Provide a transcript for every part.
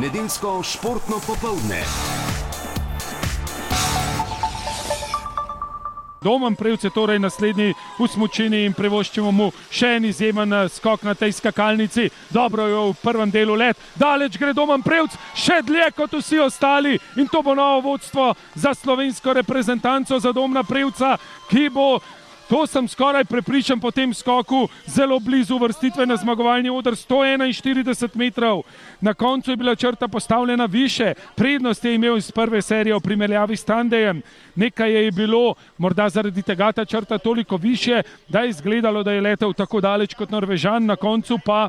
Nedeljsko športno popoldne. Domen Prevc je torej naslednji v smočini in prevoščimo mu še en izjemen eh, skok na tej skakalnici. Dobro je v prvem delu let, daleč gre Domen Prevc, še dlje kot vsi ostali in to bo novo vodstvo za slovensko reprezentanco za Domna Prevca, ki bo To sem skoraj prepričan po tem skoku, zelo blizu vrstitve na zmagovalni odr 141 metrov. Na koncu je bila črta postavljena više, prednost je imel iz prve serije v primerjavi s Tandejem. Nekaj je bilo, morda zaradi tega ta črta toliko više, da je izgledalo, da je letel tako daleč kot Norvežan, na koncu pa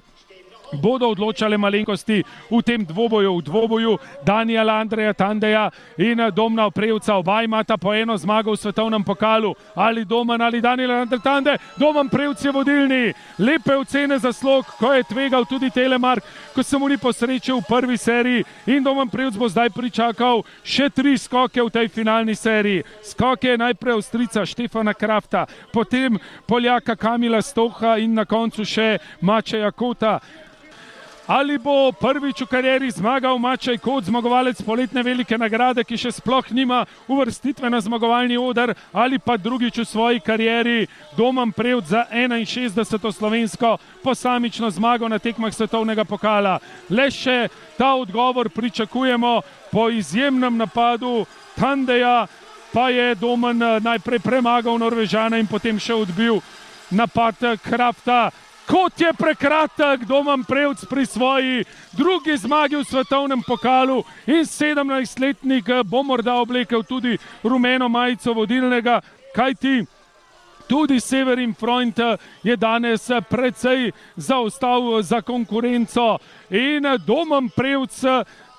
bodo odločale malenkosti v tem dvoboju, v dvoboju Daniela Andreja Tandeja in Domna Oprevca. Oba imata po eno zmago v svetovnem pokalu, ali Doman ali Daniela Andrej Tande. Doman Prevc je vodilni, lepe ocene za slog, ko je tvegal tudi Telemark, ko se mu ni posrečil v prvi seriji in Doman Prevc bo zdaj pričakal še tri skoke v tej finalni seriji. Skoke je najprej Avstrica Štefana Krafta, potem Poljaka Kamila Stoha in na koncu še Mačeja Kota. Ali bo prvič v karieri zmagal Mačaj kot zmagovalec poletne velike nagrade, ki še sploh nima uvrstitve na zmagovalni odr, ali pa drugič v svoji karieri Doman Prevd za 61. slovensko posamično zmago na tekmah svetovnega pokala. Le še ta odgovor pričakujemo po izjemnem napadu Tandeja, pa je Doman eh, najprej premagal Norvežana in potem še odbil napad Krafta kot je prekratek Doman Prevc pri svoji drugi zmagi v svetovnem pokalu in 17-letnik bo morda oblekel tudi rumeno majico vodilnega, kajti tudi Severin Freund je danes precej zaostal za konkurenco. In Doman Prevc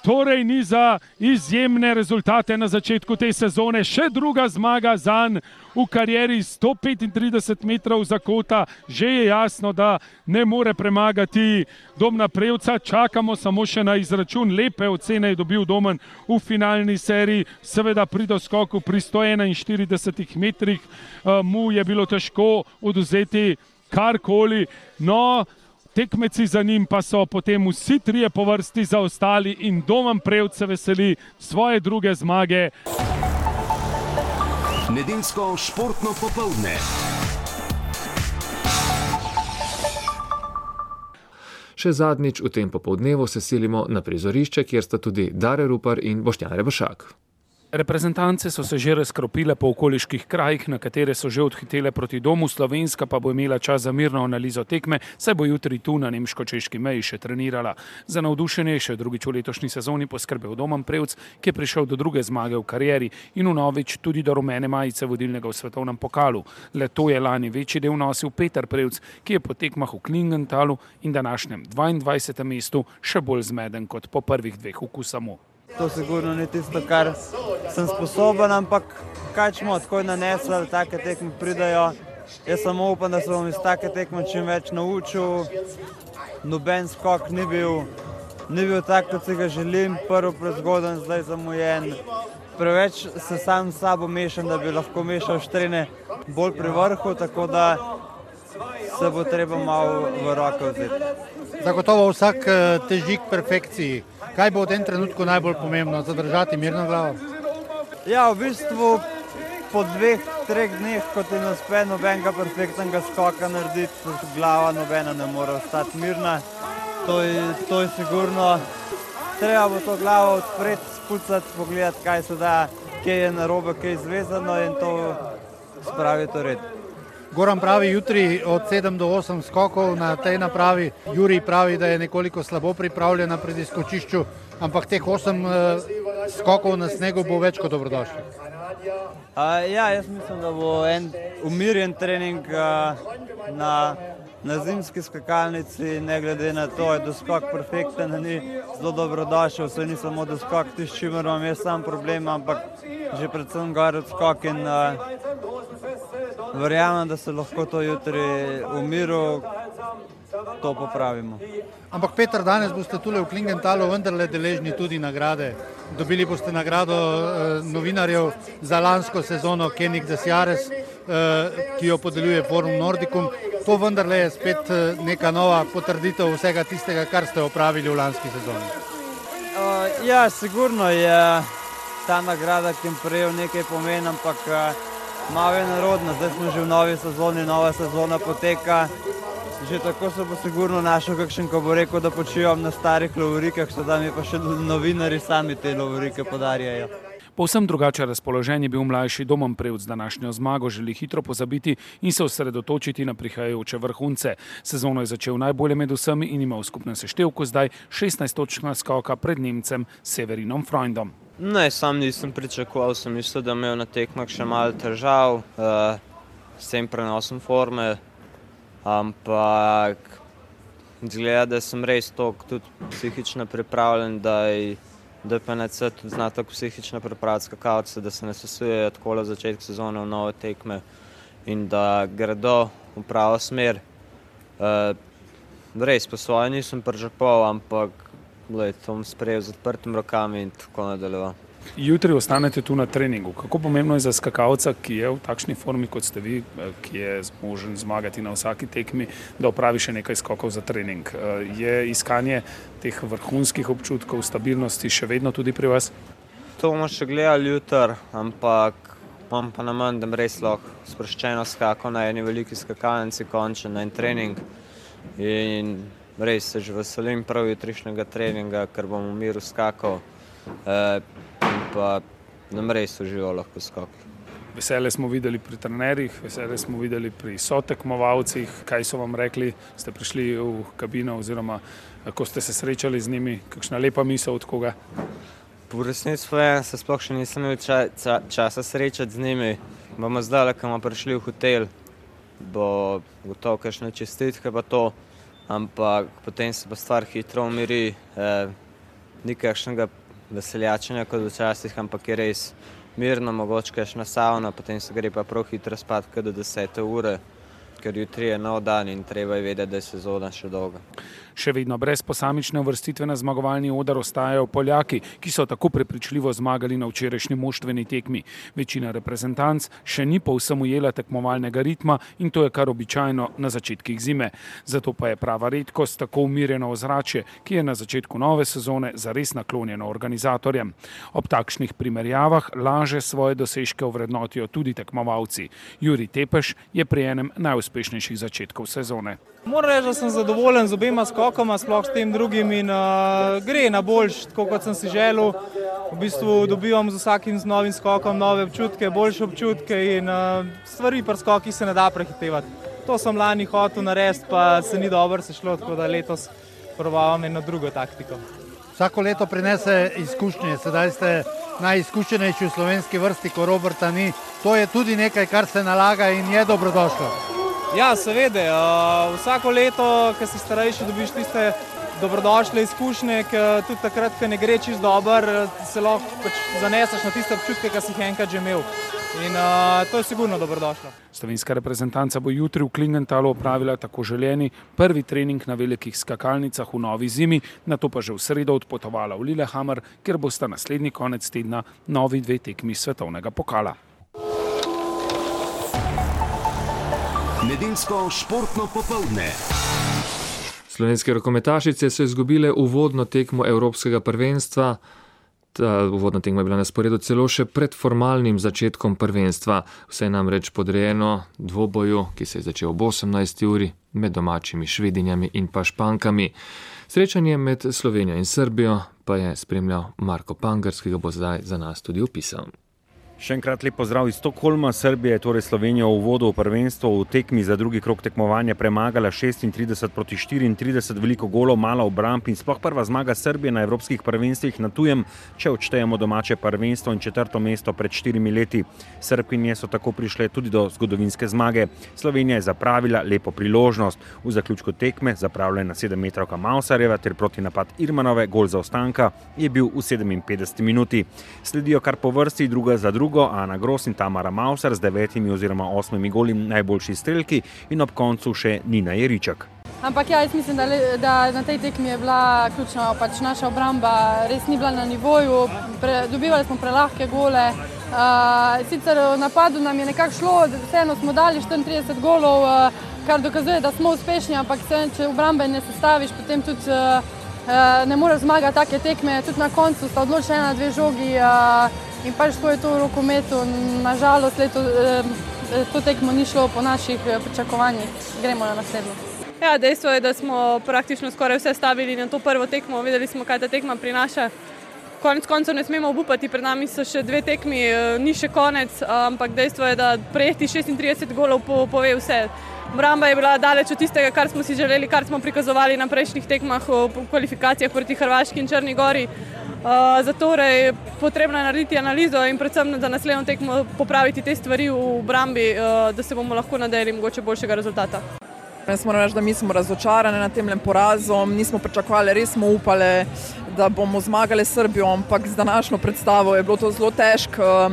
torej ni za izjemne rezultate na začetku te sezone. Še druga zmaga za njega v karieri 135 metrov za kota, že je jasno, da ne more premagati Domna Prevca. Čakamo samo še na izračun. Lepe ocene je dobil Domen v finalni seriji, seveda pri doskoku pri 141 metrih eh, mu je bilo težko oduzeti karkoli. No, tekmeci za njim pa so potem vsi trije po vrsti zaostali in Domen Prevce veseli svoje druge zmage. Nedeljsko športno popoldne. Še zadnjič v tem popoldnevu se selimo na prizorišče, kjer sta tudi Dare Rupar in Boštjan Rebašak. Reprezentance so se že razkropile po okoliških krajih, na katere so že odhitele proti domu, Slovenska pa bo imela čas za mirno analizo tekme, saj bo jutri tu na nemško-češki meji še trenirala. Za navdušenje je še drugič v letošnji sezoni poskrbel Doman Prevc, ki je prišel do druge zmage v karieri in v novič tudi do rumene majice vodilnega v svetovnem pokalu. Le to je lani večji del nosil Peter Prevc, ki je po tekmah v Klingentalu in današnjem 22. mestu še bolj zmeden kot po prvih dveh v Kusamu. To sigurno ni tisto, kar sem sposoben, ampak kaj smo tako nanesli, da take tekme pridajo. Jaz samo upam, da se bom iz take tekme čim več naučil. Noben skok ni bil, ni bil tak, kot si ga želim, prvi prezgoden, zdaj zamujen. Preveč se sam s sabo mešam, da bi lahko mešal štrene bolj pri vrhu, tako da se bo treba malo v roke vzeti. Zagotovo vsak eh, teži k perfekciji. Kaj bo v tem trenutku najbolj pomembno, zadržati mirno glavo? Ja, v bistvu po dveh, treh dneh, ko ti ne uspe nobenega perfektnega skoka narediti, glava nobena ne more ostati mirna. To je, to je sigurno. Treba bo to glavo odpreti, spucati, pogledati, kaj se da, kje je narobe, kje je zvezano in to spraviti v red. Goran pravi jutri od 7 do 8 skokov na tej napravi. Juri pravi, da je nekoliko slabo pripravljen na prediskočišču, ampak teh 8 uh, skokov na snegu bo več kot dobrodošli. Uh, ja, jaz mislim, da bo en umirjen trening uh, na, na zimski skakalnici, ne glede na to, da je doskok perfekten, ni zelo dobrodošel, vse ni samo doskok, tiš čimer imam jaz sam problem, ampak že predvsem gor odskok in uh, verjamem, da se lahko to jutri v miru to popravimo. Ampak Petr, danes boste tukaj v Klingentalu vendarle deležni tudi nagrade. Dobili boste nagrado eh, novinarjev za lansko sezono Kenik Desjares, eh, ki jo podeljuje Forum Nordicum. To vendarle je spet eh, neka nova potrditev vsega tistega, kar ste opravili v lanski sezoni. Uh, ja, sigurno je ta nagrada, ki jim prejel nekaj pomeni, ampak uh, malo je narodno. Zdaj smo že v novi sezoni, nova sezona poteka. Že tako se bo sigurno našel kakšen, ko bo rekel, da počivam na starih lovorikah, sedaj mi pa še novinari sami te lovorike podarjajo. Povsem drugače razpoložen je bil mlajši Domom Prevc današnjo zmago, želi hitro pozabiti in se osredotočiti na prihajajoče vrhunce. Sezono je začel najbolje med vsemi in ima v skupnem seštevku zdaj 16 točk naskoka pred Nemcem Severinom Freundom. Ne, sam nisem pričakoval, sem mislil, da imel na tekmah še malo težav uh, s tem prenosom forme, ampak zgleda, da sem res toliko tudi psihično pripravljen, da je DPNC tudi zna tako psihično pripraviti skakalce, da se ne sesujejo tako na začetku sezone v nove tekme in da gredo v pravo smer. Uh, res, po svoje nisem pričakoval, ampak gled, to bom sprejel z odprtimi rokami in tako nadaljeval. Jutri ostanete tu na treningu. Kako pomembno je za skakalca, ki je v takšni formi kot ste vi, ki je zmožen zmagati na vsaki tekmi, da opravi še nekaj skokov za trening? Je iskanje teh vrhunskih občutkov, stabilnosti še vedno tudi pri vas? To bomo še gledali jutri, ampak imam pa na manj, da res lahko sproščeno skakal na eni veliki skakalnici, končen na en trening. In res se že veselim prav jutrišnjega treninga, ker bom v miru skakal. Uh, pa nam res uživo lahko skokli. Vesele smo videli pri trenerjih, vesele smo videli pri sotekmovalcih, kaj so vam rekli, ste prišli v kabino oziroma ko ste se srečali z njimi, kakšna lepa misel od koga? Po resnici povem, se sploh še nisem imel ča, ča, časa srečati z njimi. Bomo zdaj, ko bomo prišli v hotel, bo gotovo kakšne čestitke pa to, ampak potem se pa stvar hitro umiri, eh, ni kakšnega veseljačenja kot včasih, ampak je res mirno, mogoče še na savno, potem se gre pa prav hitro spat, do 10 ure, ker jutri je nov dan in treba je vedeti, da je sezona še dolga. Še vedno brez posamične uvrstitve na zmagovalni odar ostajajo Poljaki, ki so tako prepričljivo zmagali na včerajšnji moštveni tekmi. Večina reprezentanc še ni povsem ujela tekmovalnega ritma in to je kar običajno na začetkih zime. Zato pa je prava redkost tako umirjeno ozračje, ki je na začetku nove sezone zares naklonjeno organizatorjem. Ob takšnih primerjavah laže svoje dosežke ovrednotijo tudi tekmovalci. Juri Tepeš je pri enem najuspešnejših začetkov sezone. Moram reči, da sem zadovoljen z obema skokoma, sploh s tem drugim in uh, gre na boljš, tako kot sem si želel. V bistvu dobivam z vsakim z novim skokom nove občutke, boljše občutke in uh, stvari pri skokih se ne da prehitevati. To sem lani hotel narediti, pa se ni dobro sešlo, tako da letos provavam eno drugo taktiko. Vsako leto prinese izkušnje, sedaj ste najizkušenejši v slovenski vrsti, ko Roberta ni. To je tudi nekaj, kar se nalaga in je dobrodošlo. Ja, seveda. Uh, vsako leto, ko si starejši, dobiš tiste dobrodošle izkušnje, ki tudi takrat, ko ne gre čist dobro, se lahko pač zaneseš na tiste občutke, ki si jih enkrat že imel. In uh, to je sigurno dobrodošlo. Slovenska reprezentanca bo jutri v Klingentalu opravila tako želeni prvi trening na velikih skakalnicah v novi zimi, na to pa že v sredo odpotovala v Lillehammer, kjer bosta naslednji konec tedna novi dve tekmi svetovnega pokala. Nedeljsko športno popoldne. Slovenske rokometašice so izgubile uvodno tekmo Evropskega prvenstva. Ta uvodna tekma je bila na sporedu celo še pred formalnim začetkom prvenstva. Vse je namreč podrejeno dvoboju, ki se je začel ob 18. uri med domačimi švedinjami in pa špankami. Srečanje med Slovenijo in Srbijo pa je spremljal Marko Pangars, ki ga bo zdaj za nas tudi opisal. Še enkrat lep pozdrav iz Stokholma. Srbija je torej Slovenijo v uvodu v prvenstvo v tekmi za drugi krok tekmovanja premagala 36 proti 34, veliko golov, malo obramb in sploh prva zmaga Srbije na evropskih prvenstvih na tujem, če odštejemo domače prvenstvo in četrto mesto pred štirimi leti. Srbkinje so tako prišle tudi do zgodovinske zmage. Slovenija je zapravila lepo priložnost. V zaključku tekme, zapravljena 7 metrovka Mausarjeva ter proti napad Irmanove, gol za ostanka, je bil v 57 minuti. Sledijo kar po vrsti druga za drugo drugo, Ana Gros in Tamara Mauser z devetimi oziroma osmimi goli najboljši strelki in ob koncu še Nina Jeriček. Ampak ja, jaz mislim, da, da na tej tekmi je bila ključna pač naša obramba, res ni bila na nivoju, Pre, dobivali smo prelahke gole. Uh, sicer v napadu nam je nekako šlo, vseeno smo dali 34 golov, uh, kar dokazuje, da smo uspešni, ampak se, če obrambe ne sestaviš, potem tudi uh, ne more zmagati take tekme. Tudi na koncu sta odločena na dve žogi in pač tako je to v rokometu. Nažalost, leto, to tekmo ni šlo po naših pričakovanjih. Gremo na naslednjo. Ja, dejstvo je, da smo praktično skoraj vse stavili na to prvo tekmo. Videli smo, kaj ta tekma prinaša. Konec koncev ne smemo obupati, pred nami so še dve tekmi, ni še konec, ampak dejstvo je, da prejeti 36 golov po, pove vse. Bramba je bila daleč od tistega, kar smo si želeli, kar smo prikazovali na prejšnjih tekmah v kvalifikacijah proti Hrvaški in Črni Gori. Uh, zato je potrebno narediti analizo in predvsem za naslednjo tekmo popraviti te stvari v Brambi, uh, da se bomo lahko nadejali mogoče boljšega rezultata. Jaz moram reči, da mi smo razočarani nad tem porazom, nismo pričakovali, res smo upali, da bomo zmagali Srbijo, ampak z današnjo predstavo je bilo to zelo težko.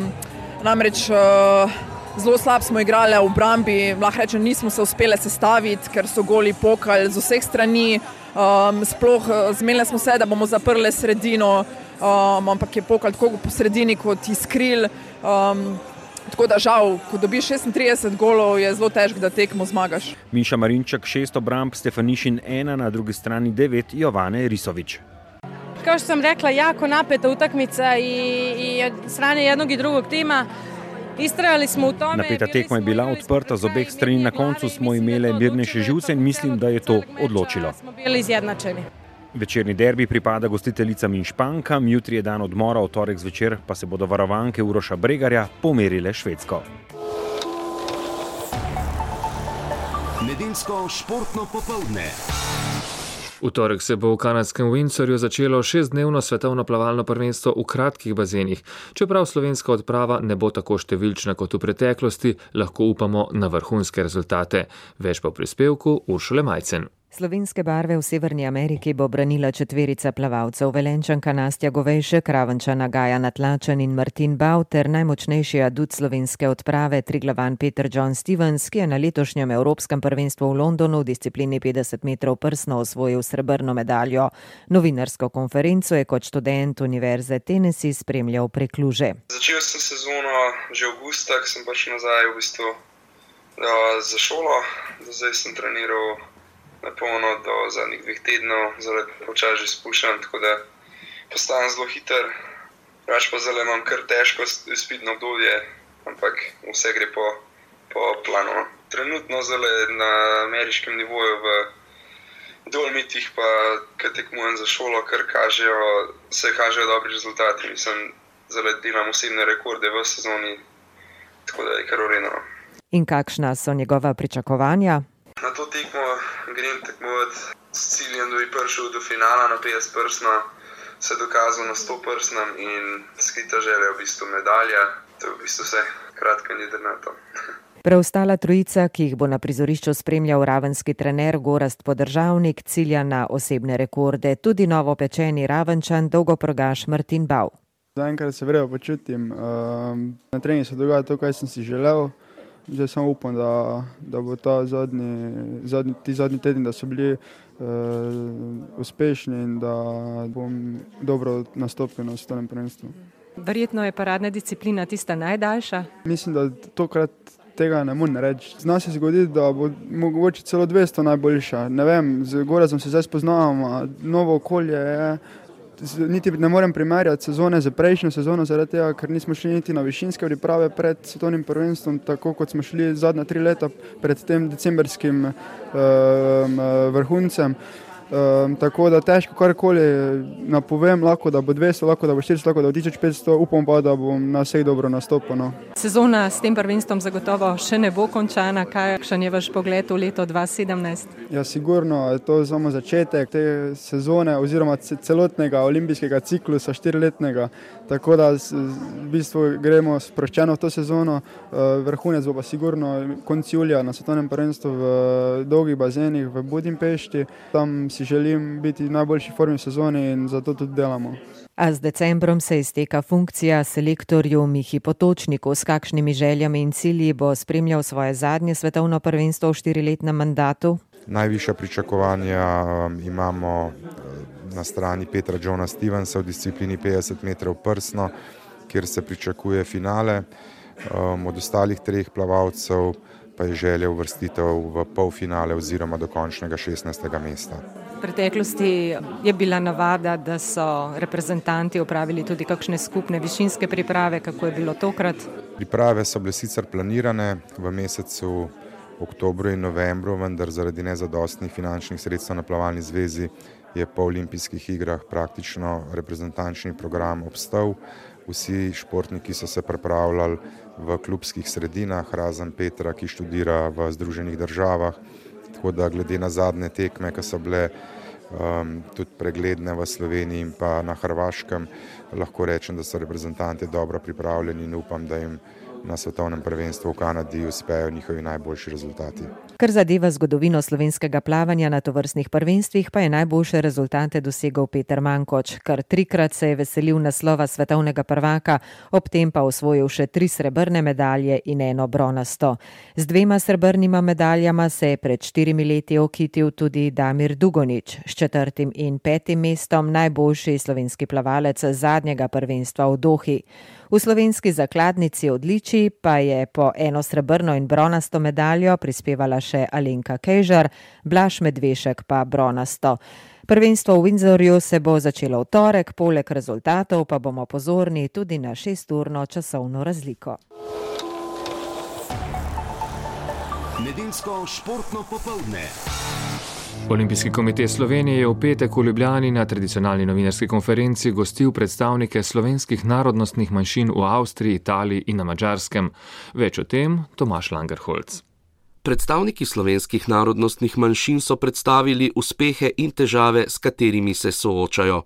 Namreč zelo slab smo igrali v Brambi, lahko rečem, nismo se uspeli sestaviti, ker so goli pokali z vseh strani. Um, sploh zmenili smo se, da bomo zaprli sredino, um, ampak je pokal tako po sredini kot iskril. Um, Tako da žal, ko dobiš 36 golov, je zelo težko, da tekmo zmagaš. Miša Marinčak, šest obramb, Stefanišin ena, na drugi strani devet, Jovane Risovič. Kao što sam rekla, jako napeta utakmica i, i od strane jednog i drugog tima. Istrajali smo u tome. Napeta tekma je bila odprta z obeh strani, na koncu smo imeli mirnejše živce in mislim, da je to odločilo. Večerni derbi pripada gostiteljicam in špankam, jutri je dan odmora, v torek zvečer pa se bodo varovanke Uroša Bregarja pomerile švedsko. Nedeljsko športno popoldne. V torek se bo v kanadskem Windsorju začelo šestdnevno svetovno plavalno prvenstvo v kratkih bazenih. Čeprav slovenska odprava ne bo tako številčna kot v preteklosti, lahko upamo na vrhunske rezultate. Več pa v prispevku Uršule Majcen. Slovenske barve v Severni Ameriki bo branila četverica plavalcev Velenčanka Nastja Govejšek, Ravenčana Gaja Natlačen in Martin Bau ter najmočnejši adut slovenske odprave Triglavan Peter John Stevens, ki je na letošnjem Evropskem prvenstvu v Londonu v disciplini 50 metrov prsno osvojil srebrno medaljo. Novinarsko konferenco je kot študent Univerze Tennessee spremljal prekluže. Začel sem sezono že avgusta, ko sem prišel nazaj v bistvu za šolo, zdaj sem treniral na polno do zadnjih dveh tednov, zelo počasi že spuščam, tako da postajam zelo hiter. Rač pa zelo imam kar težko spitno obdobje, ampak vse gre po, po planu. Trenutno zelo na ameriškem nivoju v Dolmitih, pa ki tekmujem za šolo, kar kažejo, se kažejo dobri rezultati. Mislim, zelo delam osebne rekorde v sezoni, tako da je kar urejeno. In kakšna so njegova pričakovanja? Na to tekmo grem tekmovati s ciljem, da bi prišel do finala na 50 prsno, se dokazal na 100 prsnem in skrita želja v bistvu medalja. To je v bistvu vse, kratka ni drnato. Preostala trojica, ki jih bo na prizorišču spremljal ravenski trener Gorast Podržavnik, cilja na osebne rekorde, tudi novopečeni ravenčan, dolgoprogaš Martin Bau. Zaenkrat se vredo počutim, na treningu se dogaja to, kar sem si želel. Zdaj samo upam, da, da bo ta zadnji, zadnji, ti zadnji tedni, da so bili uh, uspešni in da bom dobro nastopil na svetovnem prvenstvu. Verjetno je paradna disciplina tista najdaljša. Mislim, da tokrat tega ne morem reči. Zna se zgoditi, da bo mogoče celo 200 najboljša. Ne vem, z Gorazom se zdaj spoznavamo, novo okolje je niti ne morem primerjati sezone z prejšnjo sezono, zaradi tega, ker nismo šli niti na višinske priprave pred svetovnim prvenstvom, tako kot smo šli zadnja tri leta pred tem decembrskim um, vrhuncem. Um, tako da težko karkoli napovem, lahko da bo 200, lahko da bo 400, lahko da bo 1500, upam pa, da bom na vseh dobro nastopil. No. Sezona s tem prvenstvom zagotovo še ne bo končana. Kakšen je vaš pogled v leto 2017? Ja, sigurno je to samo začetek te sezone oziroma celotnega olimpijskega ciklusa štiriletnega. Tako da v bistvu gremo sproščeno v to sezono, vrhunec bo pa sigurno konc julija na svetovnem prvenstvu v dolgih bazenih v Budimpešti. Tam si želim biti v najboljši formi v sezoni in zato tudi delamo. A z decembrom se izteka funkcija selektorju Mihi Potočniku. S kakšnimi željami in cilji bo spremljal svoje zadnje svetovno prvenstvo v štiriletnem mandatu? Najvišja pričakovanja imamo na strani Petra Johna Stevensa v disciplini 50 metrov prsno, kjer se pričakuje finale. Od ostalih treh plavalcev pa je želja uvrstitev v polfinale oziroma do končnega 16. mesta. V preteklosti je bila navada, da so reprezentanti upravili tudi kakšne skupne višinske priprave, kako je bilo tokrat. Priprave so bile sicer planirane v mesecu oktobru in novembru, vendar zaradi nezadostnih finančnih sredstev na plavalni zvezi je po olimpijskih igrah praktično reprezentančni program obstal. Vsi športniki so se pripravljali v klubskih sredinah, razen Petra, ki študira v Združenih državah. Tako da glede na zadnje tekme, ki so bile um, tudi pregledne v Sloveniji in pa na Hrvaškem, lahko rečem, da so reprezentanti dobro pripravljeni in upam, da jim na svetovnem prvenstvu v Kanadi uspejo njihovi najboljši rezultati. Kar zadeva zgodovino slovenskega plavanja na tovrstnih prvenstvih, pa je najboljše rezultate dosegel Peter Mankoč, kar trikrat se je veselil naslova svetovnega prvaka, ob tem pa osvojil še tri srebrne medalje in eno bronasto. Z dvema srebrnima medaljama se je pred štirimi leti okitil tudi Damir Dugonič, s četrtim in petim mestom najboljši slovenski plavalec zadnjega prvenstva v Dohi. V slovenski zakladnici odličij pa je po eno srebrno in bronasto medaljo prispevala še Alenka Kejžar, Blaž Medvešek pa bronasto. Prvenstvo v Windsorju se bo začelo v torek, poleg rezultatov pa bomo pozorni tudi na šesturno časovno razliko. Nedeljsko športno popoldne. Olimpijski komitej Slovenije je v petek v Ljubljani na tradicionalni novinarski konferenci gostil predstavnike slovenskih narodnostnih manjšin v Avstriji, Italiji in na Mačarskem. Več o tem Tomaš Langerholz. Predstavniki slovenskih narodnostnih manjšin so predstavili uspehe in težave, s katerimi se soočajo.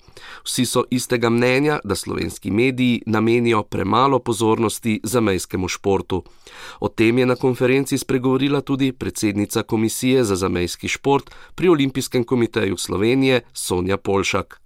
Vsi so istega mnenja, da slovenski mediji namenijo premalo pozornosti zamejskemu športu. O tem je na konferenci spregovorila tudi predsednica Komisije za zamejski šport pri Olimpijskem komiteju Slovenije Sonja Polšak.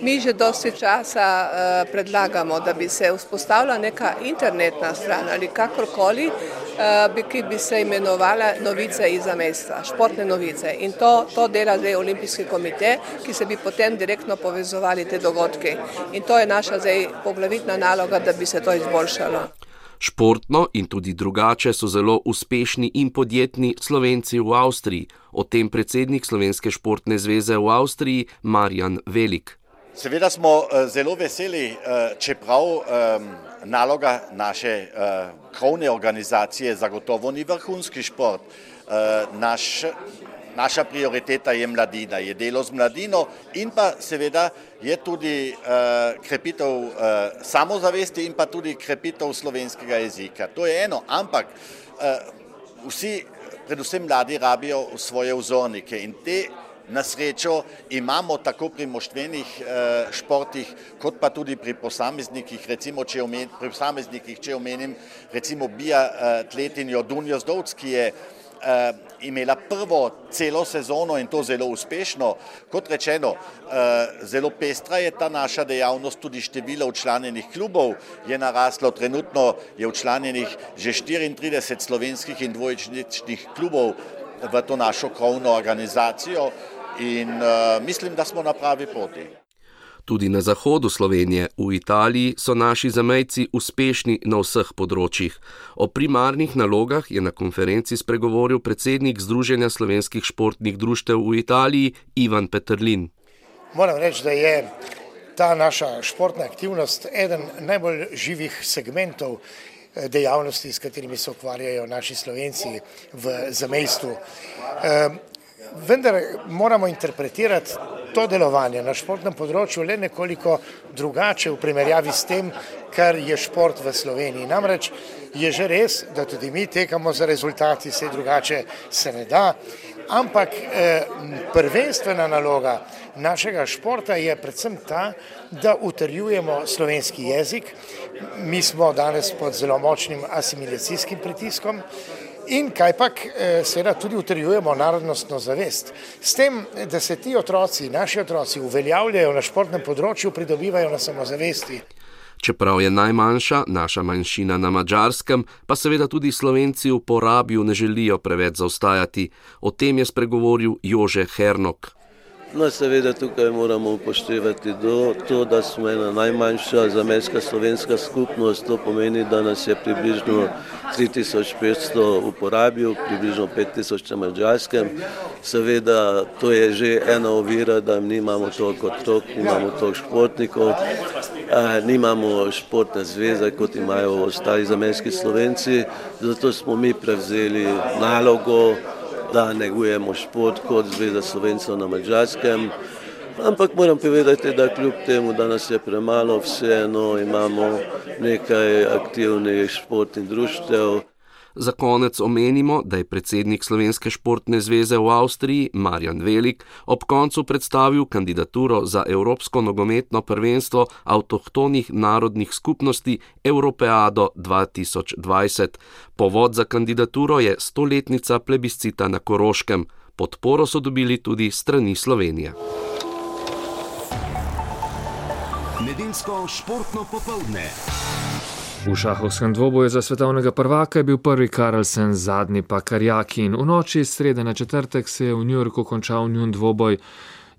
Mi že dosti časa uh, predlagamo, da bi se vzpostavila neka internetna stran ali kakorkoli, uh, ki bi se imenovala Novice iz mesta, športne novice. In to, to dela zdaj Olimpijski komite, ki se bi potem direktno povezovali te dogodke. In to je naša zdaj poglavitna naloga, da bi se to izboljšalo. Športno in tudi drugače so zelo uspešni in podjetni Slovenci v Avstriji. O tem predsednik Slovenske športne zveze v Avstriji Marjan Velik. Seveda smo zelo veseli, čeprav naloga naše krovne organizacije zagotovo ni vrhunski šport. Naš, naša prioriteta je mladina, je delo z mladino in pa seveda je tudi krepitev samozavesti in pa tudi krepitev slovenskega jezika. To je eno, ampak vsi, predvsem mladi, rabijo svoje vzornike in te Na srečo imamo tako pri moštvenih eh, športih, kot pa tudi pri posameznikih, recimo če omenim, pri posameznikih, če omenim recimo bija eh, tletinjo Dunjo Zdovc, ki je eh, imela prvo celo sezono in to zelo uspešno. Kot rečeno, eh, zelo pestra je ta naša dejavnost, tudi število učlanjenih klubov je naraslo, trenutno je učlanjenih že 34 slovenskih in dvojičnih klubov v to našo krovno organizacijo in uh, mislim, da smo na pravi poti. Tudi na zahodu Slovenije, v Italiji, so naši zamejci uspešni na vseh področjih. O primarnih nalogah je na konferenci spregovoril predsednik Združenja slovenskih športnih društev v Italiji Ivan Petrlin. Moram reči, da je ta naša športna aktivnost eden najbolj živih segmentov dejavnosti, s katerimi se ukvarjajo naši slovenci v zamejstvu. Vendar moramo interpretirati to delovanje na športnem področju le nekoliko drugače v primerjavi s tem, kar je šport v Sloveniji. Namreč je že res, da tudi mi tekamo za rezultati, se drugače se ne da, ampak eh, prvenstvena naloga našega športa je predvsem ta, da utrjujemo slovenski jezik. Mi smo danes pod zelo močnim asimilacijskim pritiskom in kajpak seveda tudi utrjujemo narodnostno zavest. S tem, da se ti otroci, naši otroci uveljavljajo na športnem področju, pridobivajo na samozavesti. Čeprav je najmanjša naša manjšina na mačarskem, pa seveda tudi slovenci v porabju ne želijo preveč zaostajati. O tem je spregovoril Jože Hernok. No, seveda tukaj moramo upoštevati do, to, da smo ena najmanjša zamejska slovenska skupnost. To pomeni, da nas je približno 3500 uporabil, približno 5000 na mađarskem. Seveda to je že ena ovira, da nimamo toliko otrok, nimamo toliko športnikov, eh, nimamo športne zveze, kot imajo ostali zamejski slovenci. Zato smo mi prevzeli nalogo, da negujemo šport kot Zveza Slovencev na Mačarskem. Ampak moram povedati, da kljub temu, da nas je premalo, vseeno imamo nekaj aktivnih športnih društev. Za konec omenimo, da je predsednik Slovenske športne zveze v Avstriji Marjan Velik ob koncu predstavil kandidaturo za Evropsko nogometno prvenstvo avtohtonih narodnih skupnosti Europeado 2020. Povod za kandidaturo je stoletnica plebiscita na Koroškem. Podporo so dobili tudi strani Slovenije. Nedeljsko športno popoldne. V šahovskem dvoboju za svetovnega prvaka je bil prvi Karlsen, zadnji pa Karjakin. V noči iz srede na četrtek se je v New Yorku končal njun dvoboj.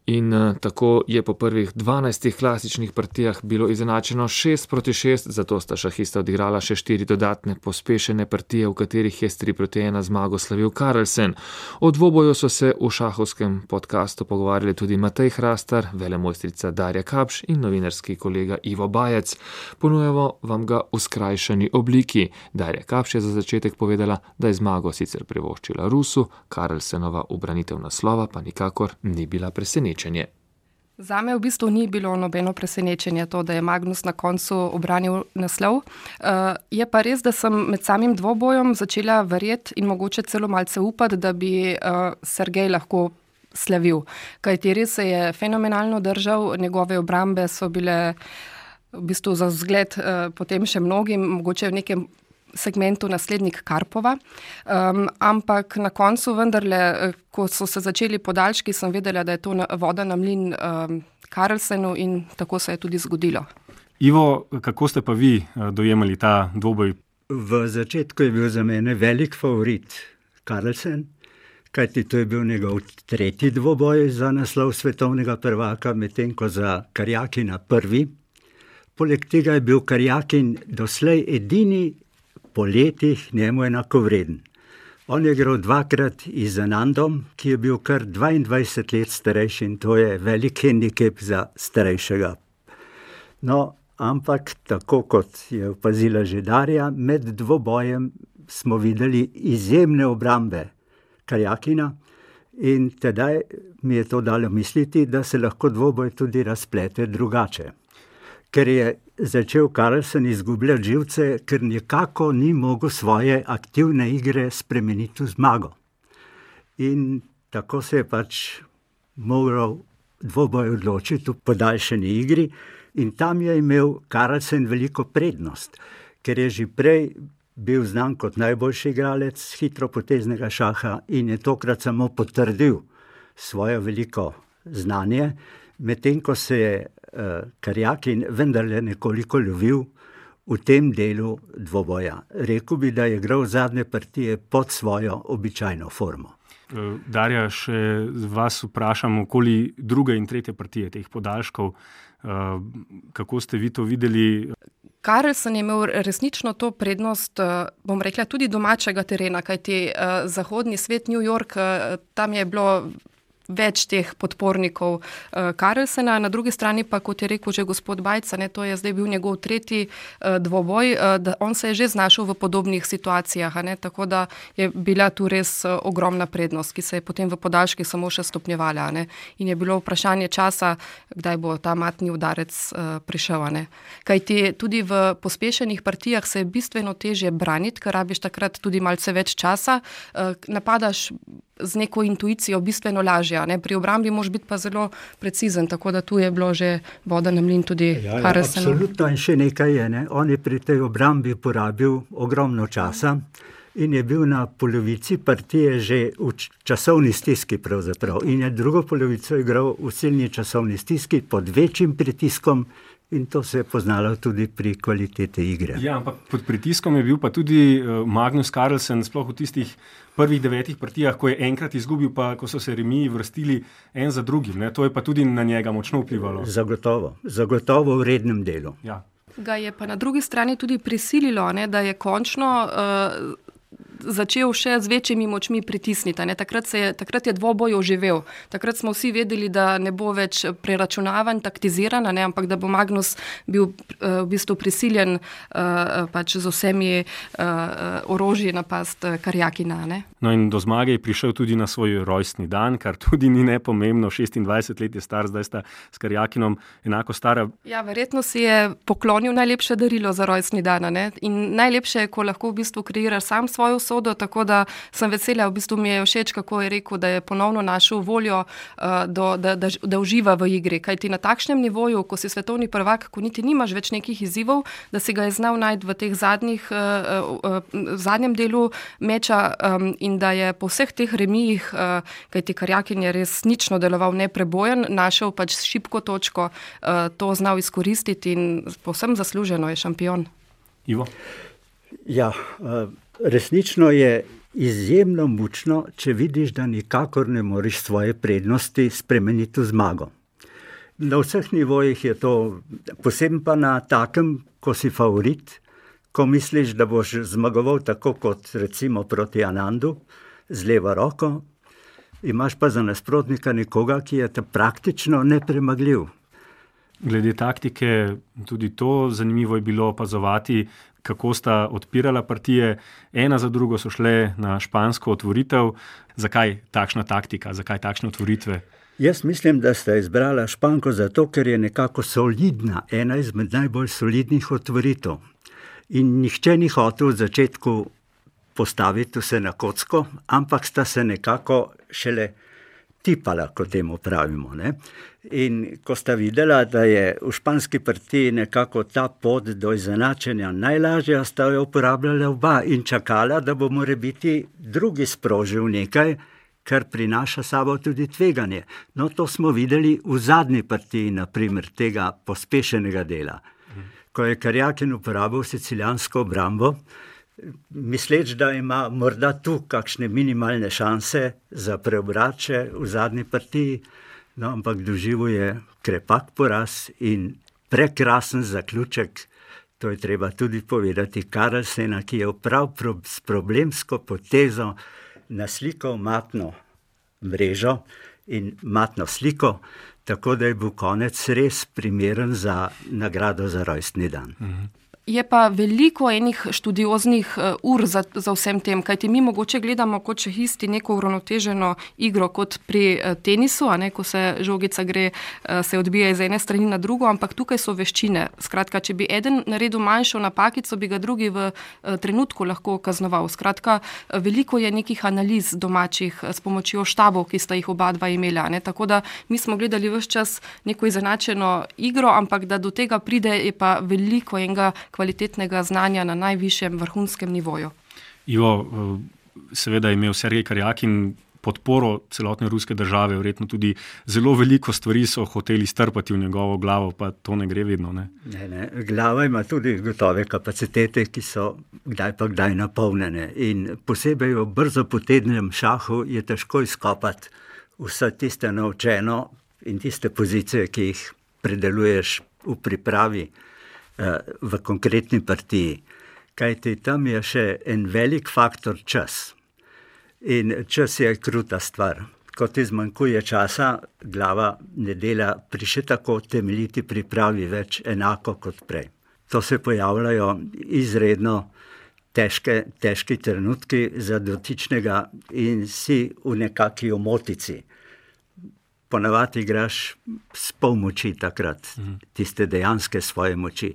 In uh, tako je po prvih 12 klasičnih partijah bilo izenačeno 6 proti 6, zato sta šahista odigrala še 4 dodatne pospešene partije, v katerih je 3 proti 1 zmago slavil Karlsen. O dvoboju so se v šahovskem podkastu pogovarjali tudi Matej Hrastar, velemojstrica Darja Kapš in novinarski kolega Ivo Bajec. Ponujemo vam ga v skrajšani obliki. Darja Kapš je za začetek povedala, da je zmago sicer privoščila Rusu, Karlsenova ubranitev naslova pa nikakor ni bila presenečena presenečenje. Za me v bistvu ni bilo nobeno presenečenje to, da je Magnus na koncu obranil naslov. Uh, je pa res, da sem med samim dvobojem začela verjeti in mogoče celo malce upati, da bi uh, Sergej lahko slavil. Kaj ti res se je fenomenalno držal, njegove obrambe so bile v bistvu za zgled uh, potem še mnogim, mogoče v nekem segmentu naslednik Karpova. Um, ampak na koncu, vendarle, eh, ko so se začeli podaljški, sem vedela, da je to voda na mlin um, Karlsenu in tako se je tudi zgodilo. Ivo, kako ste pa vi eh, dojemali ta dvoboj? V začetku je bil za mene velik favorit Karlsen, kajti to je bil njegov tretji dvoboj za naslov svetovnega prvaka, medtem ko za Karjakina prvi. Poleg tega je bil Karjakin doslej edini po letih njemu enako vreden. On je igral dvakrat z Anandom, ki je bil kar 22 let starejši in to je velik handicap za starejšega. No, ampak tako kot je opazila že Darja, med dvobojem smo videli izjemne obrambe Karjakina in tedaj mi je to dalo misliti, da se lahko dvoboj tudi razplete drugače. Ker je začel Karlsen izgubljati živce, ker nekako ni mogel svoje aktivne igre spremeniti v zmago. In tako se je pač moral dvoboj odločiti v podaljšani igri, in tam je imel Karlsen veliko prednost, ker je že prej bil znan kot najboljši igralec hitropoteznega šaha in je tokrat samo potrdil svoje veliko znanje, medtem ko se je uh, Karjakin vendarle nekoliko lovil v tem delu dvoboja. Rekl bi, da je igral zadnje partije pod svojo običajno formo. Eh, Darja, še vas vprašam, okoli druge in tretje partije teh podaljškov, eh, kako ste vi to videli? Karlsen je imel resnično to prednost, bom rekla, tudi domačega terena, kajti zahodni svet, New York, tam je bilo več teh podpornikov uh, Karlsena, na drugi strani pa, kot je rekel že gospod Bajca, ne, to je zdaj bil njegov tretji uh, dvoboj, uh, da on se je že znašel v podobnih situacijah, ne, tako da je bila tu res uh, ogromna prednost, ki se je potem v podaljški samo še stopnjevala. Ne, in je bilo vprašanje časa, kdaj bo ta matni udarec uh, prišel. Ne. Kaj ti tudi v pospešenih partijah se je bistveno težje braniti, ker rabiš takrat tudi malce več časa, uh, napadaš z neko intuicijo bistveno lažja. Ne? Pri obrambi moš biti pa zelo precizen, tako da tu je bilo že voda na mlin tudi ja, ja, Absolutno in še nekaj je. Ne? On je pri tej obrambi porabil ogromno časa in je bil na polovici partije že v časovni stiski pravzaprav. In je drugo polovico igral v silni časovni stiski pod večjim pritiskom, In to se je poznalo tudi pri kvaliteti igre. Ja, ampak pod pritiskom je bil pa tudi eh, Magnus Carlsen, sploh v tistih prvih devetih partijah, ko je enkrat izgubil, pa ko so se remi vrstili en za drugim. Ne? To je pa tudi na njega močno vplivalo. Zagotovo, zagotovo v rednem delu. Ja. Ga je pa na drugi strani tudi prisililo, ne, da je končno. Uh, začel še z večjimi močmi pritisniti. Takrat, je, takrat je dvoboj oživel. Takrat smo vsi vedeli, da ne bo več preračunavan, taktiziran, ne, ampak da bo Magnus bil uh, v bistvu prisiljen uh, pač z vsemi uh, orožji napast Karjakina. Ne. No in do zmage je prišel tudi na svoj rojstni dan, kar tudi ni nepomembno. 26 let je star, zdaj sta s Karjakinom enako stara. Ja, verjetno si je poklonil najlepše darilo za rojstni dan. Ne. In najlepše je, ko lahko v bistvu kreiraš sam svojo usodo, tako da sem vesela, v bistvu mi je všeč, kako je rekel, da je ponovno našel voljo, uh, do, da, da, da uživa v igri. Kaj ti na takšnem nivoju, ko si svetovni prvak, ko niti nimaš več nekih izzivov, da si ga je znal najti v teh zadnjih, uh, uh, v zadnjem delu meča um, in da je po vseh teh remijih, kaj ti Karjakin je resnično deloval neprebojen, našel pač šipko točko, to znal izkoristiti in povsem zasluženo je šampion. Ivo? Ja, uh resnično je izjemno mučno, če vidiš, da nikakor ne moreš svoje prednosti spremeniti v zmago. Na vseh nivojih je to, posebno pa na takem, ko si favorit, ko misliš, da boš zmagoval tako kot recimo proti Anandu, z levo roko, imaš pa za nasprotnika nekoga, ki je praktično nepremagljiv. Glede taktike, tudi to zanimivo je bilo opazovati, kako sta odpirala partije, ena za drugo so šle na špansko otvoritev. Zakaj takšna taktika, zakaj takšne otvoritve? Jaz mislim, da sta izbrala španko zato, ker je nekako solidna, ena izmed najbolj solidnih otvoritev. In nihče ni hotel v začetku postaviti vse na kocko, ampak sta se nekako šele tipala, kot temu pravimo. Ne? In ko sta videla, da je v španski partiji nekako ta pot do izenačenja najlažja, sta jo uporabljala oba in čakala, da bo more biti drugi sprožil nekaj, kar prinaša sabo tudi tveganje. No, to smo videli v zadnji partiji, naprimer, tega pospešenega dela. Ko je Karjakin uporabil sicilijansko obrambo, misleč, da ima morda tu kakšne minimalne šanse za preobrače v zadnji partiji. No, ampak doživel je krepak poraz in prekrasen zaključek. To je treba tudi povedati, Karlsena, ki je prav s problemsko potezo naslikal matno mrežo in matno sliko, tako da je bil konec res primeren za nagrado za rojstni dan. Mhm. Je pa veliko enih študioznih uh, ur za, za vsem tem, kajti mi mogoče gledamo kot če isti neko uravnoteženo igro kot pri uh, tenisu, ne, ko se žogica gre, uh, se odbija iz ene strani na drugo, ampak tukaj so veščine. Skratka, če bi eden naredil manjšo napakico, bi ga drugi v trenutku lahko kaznoval. Skratka, veliko je nekih analiz domačih s pomočjo štabov, ki sta jih oba dva imela. Ne. Tako da mi smo gledali vse čas neko izenačeno igro, ampak da do tega pride, je pa veliko enega kvalitetnega znanja na najvišjem vrhunskem nivoju. Ivo, eh, seveda je imel Sergej Karjakin podporo celotne ruske države, verjetno tudi zelo veliko stvari so hoteli strpati v njegovo glavo, pa to ne gre vedno. Ne? Ne, ne. Glava ima tudi gotove kapacitete, ki so kdaj pa kdaj napolnjene. In posebej v brzo potednem šahu je težko izkopati vse tiste naučeno in tiste pozicije, ki jih predeluješ v pripravi v konkretni partiji. Kajti tam je še en velik faktor čas. In čas je kruta stvar. Ko ti zmanjkuje časa, glava ne dela pri še tako temeljiti pripravi več enako kot prej. To se pojavljajo izredno težke, težki trenutki za dotičnega in si v nekakšni omotici ponavadi igraš s pol moči takrat, mhm. tiste dejanske svoje moči.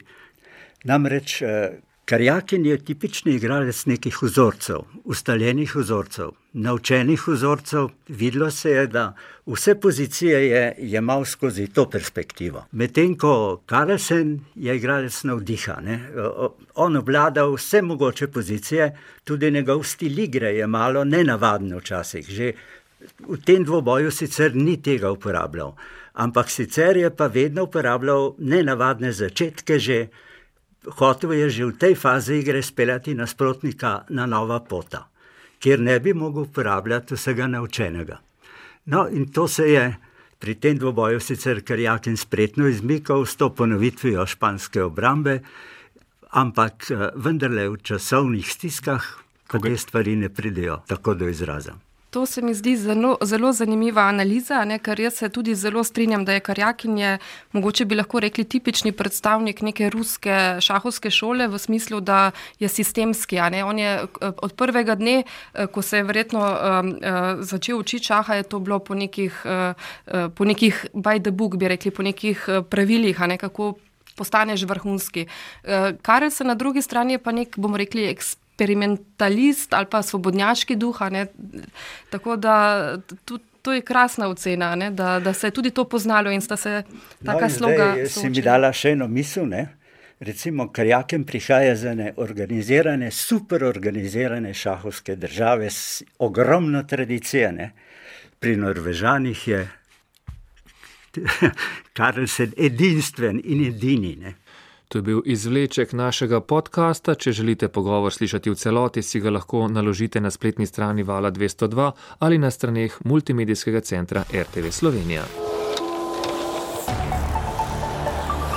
Namreč eh, Karjakin je tipični igralec nekih vzorcev, ustaljenih vzorcev, naučenih vzorcev. Videlo se je, da vse pozicije je jemal skozi to perspektivo. Medtem ko Karlsen je igralec navdiha, ne? on obvlada vse mogoče pozicije, tudi njegov stil igre je malo nenavaden včasih. Že V tem dvoboju sicer ni tega uporabljal, ampak sicer je pa vedno uporabljal nenavadne začetke, že hotel je že v tej fazi igre speljati nasprotnika na nova pota, kjer ne bi mogel uporabljati vsega naučenega. No, in to se je pri tem dvoboju sicer Karjakin spretno izmikal s to ponovitvijo španske obrambe, ampak eh, vendarle v časovnih stiskah, ko te stvari ne pridejo tako do izraza. To se mi zdi zelo, zelo zanimiva analiza, ne, ker jaz se tudi zelo strinjam, da je Karjakin je, mogoče bi lahko rekli, tipični predstavnik neke ruske šahovske šole v smislu, da je sistemski. On je od prvega dne, eh, ko se je verjetno um, začel učiti šaha, je to bilo po nekih, uh, po nekih by the book, bi rekli, po nekih pravilih, ne, kako postaneš vrhunski. Karel se na drugi strani je pa nek, bomo rekli, ekspert eksperimentalist ali pa svobodnjaški duh. Tako da tudi. To je krasna ocena, ne? da, da se je tudi to poznalo in sta se taka no, sloga. Jaz si mi dala še eno misel. Ne? Recimo, Karjakem prihaja za ne organizirane, super organizirane šahovske države s ogromno tradicijo. Ne? Pri Norvežanih je Karlsen edinstven in edini. Ne? To je bil izvleček našega podcasta. Če želite pogovor slišati v celoti, si ga lahko naložite na spletni strani Vala 202 ali na straneh multimedijskega centra RTV Slovenija.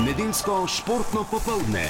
Nedeljsko športno popoldne.